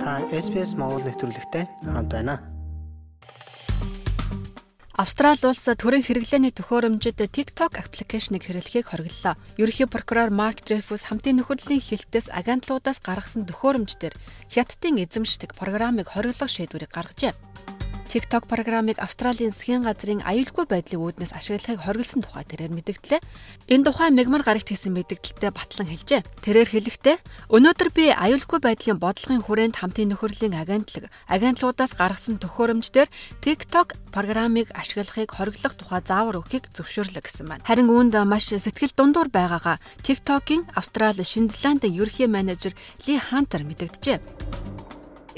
Та SPS Монгол нэвтрүүлэгтэй хамт байна. Австрали улс төрийн хэрэглээний төхөөрөмжөд TikTok аппликейшнийг хэрэглэхийг хориглолоо. Ерөнхий прокурор Марк Дрейфус хамтын нөхөрлөлийн хилтээс агентлуудаас гаргасан төхөөрөмждөр хятадын эзэмшдэг программыг хориглох шийдвэрийг гаргажээ. TikTok программыг Австралийн засгийн газрын аюулгүй байдлын үүднээс ашиглахыг хориглосон тухай тэрээр мэдгдлээ. Энэ тухай мегмар гарагт хийсэн мэдгдэлтэд батлан хэлжээ. Тэрээр хэлэхдээ өнөөдөр би аюулгүй байдлын бодлогын хүрээнд хамтын нөхөрлөлийн агентлаг агентлуудаас гаргасан төхөөрөмждөр TikTok программыг ашиглахыг хориглох тухай заавар өгөхийг зөвшөөрлөө гэсэн байна. Харин үүнд маш сэтгэл дундуур байгаагаа TikTok-ийн Австрали, Шинзландын ерөнхий менежер Ли Хантер мэдэгджээ.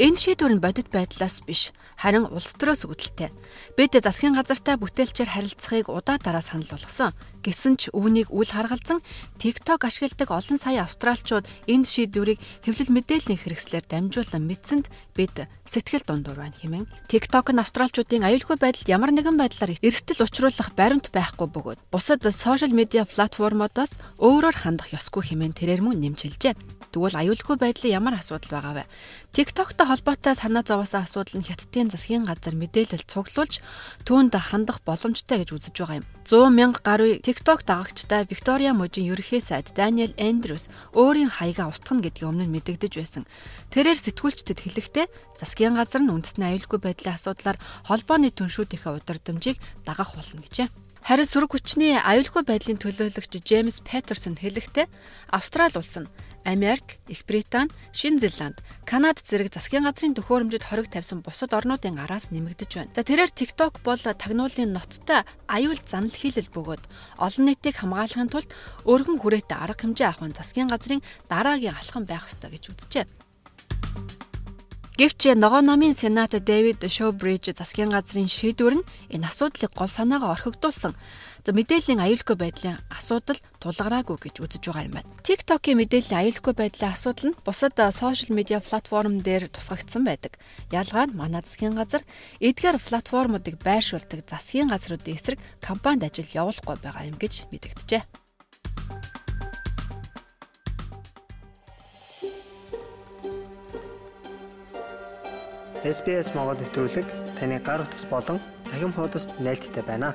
Энэ шийдвэр нь бодит байдлаас биш, харин улс төрөөс үүдэлтэй. Бид засгийн газартай бүтээлчээр харилцахыг удаа дараа санал болгосон. Гэсэн ч үүнийг үл харгалзан TikTok ашигладаг олон сая австралчууд энэ шийдвэрийг хэвлэл мэдээллийн хэрэгслээр дамжуулан мэдсэнд бид сэтгэл дундуур байна хэмээн. TikTok нь австралчуудын аюулгүй байдалд ямар нэгэн байдлаар эрсдэл учруулах баримт байхгүй бөгөөд бусад сошиал медиа платформодоос өөрөөр хандах ёсгүй хэмээн тэрээр мөн нэмж хэлжээ. Тэгвэл аюулгүй байдлын ямар асуудал байгаа вэ? TikTok-той холбоотой санаа зовоосон асуудал нь Хятадын засгийн газар мэдээлэл цуглуулж түүнд хандах боломжтой гэж үзэж байгаа юм. 100 мянга гаруй TikTok дагагчтай Виктория мужийн ерөнхий сайд Даниэл Эндрюс өөрийн хаягаа устгах гэдгийг өмнө нь мэдэгдэж байсан. Тэрээр сэтгүүлчдэд хэлэхдээ засгийн газар нь үндэсний аюулгүй байдлын асуудлаар холбооны түншүүдийнхээ удирдамжийг дагах болно гэжээ. Харин сөрөг хүчний аюулгүй байдлын төлөөлөгч Джеймс Петерсон хэлэхдээ Австрали улс нь Америк, Их Британи, Шинэ Зеланд, Канад зэрэг засгийн газрын төхөөрөмжөд хориг тавьсан бусад орнуудын араас нэмэгдэж байна. За тэрээр TikTok бол тагнуулын ноцтой аюул занал хийлэл бөгөөд олон нийтийг хамгаалахын тулд өргөн хүрээтэй арга хэмжээ авах нь засгийн газрын дараагийн алхам байх ёстой гэж үзжээ. Гэвч ногоо намын сенат Дэвид Шоубридж засгийн газрын шийдвэр нь энэ асуудлыг гол санаагаа орхигдуулсан. За мэдээллийн аюулгүй байдлын асуудал тулгараагүй гэж үзэж байгаа юм байна. TikTok-ийн мэдээллийн аюулгүй байдлын асуудал нь бусад сошиал медиа платформ дээр тусгагдсан байдаг. Ялгаа нь манай засгийн газар эдгээр платформуудыг байршуулдаг засгийн газруудын эсрэг кампанид ажил явуулахгүй байгаа юм гэж мэдэгджээ. SBS Монгол нэвтрүүлэг таны гар утас болон цахим хуудасд нийлдэхтэй байна.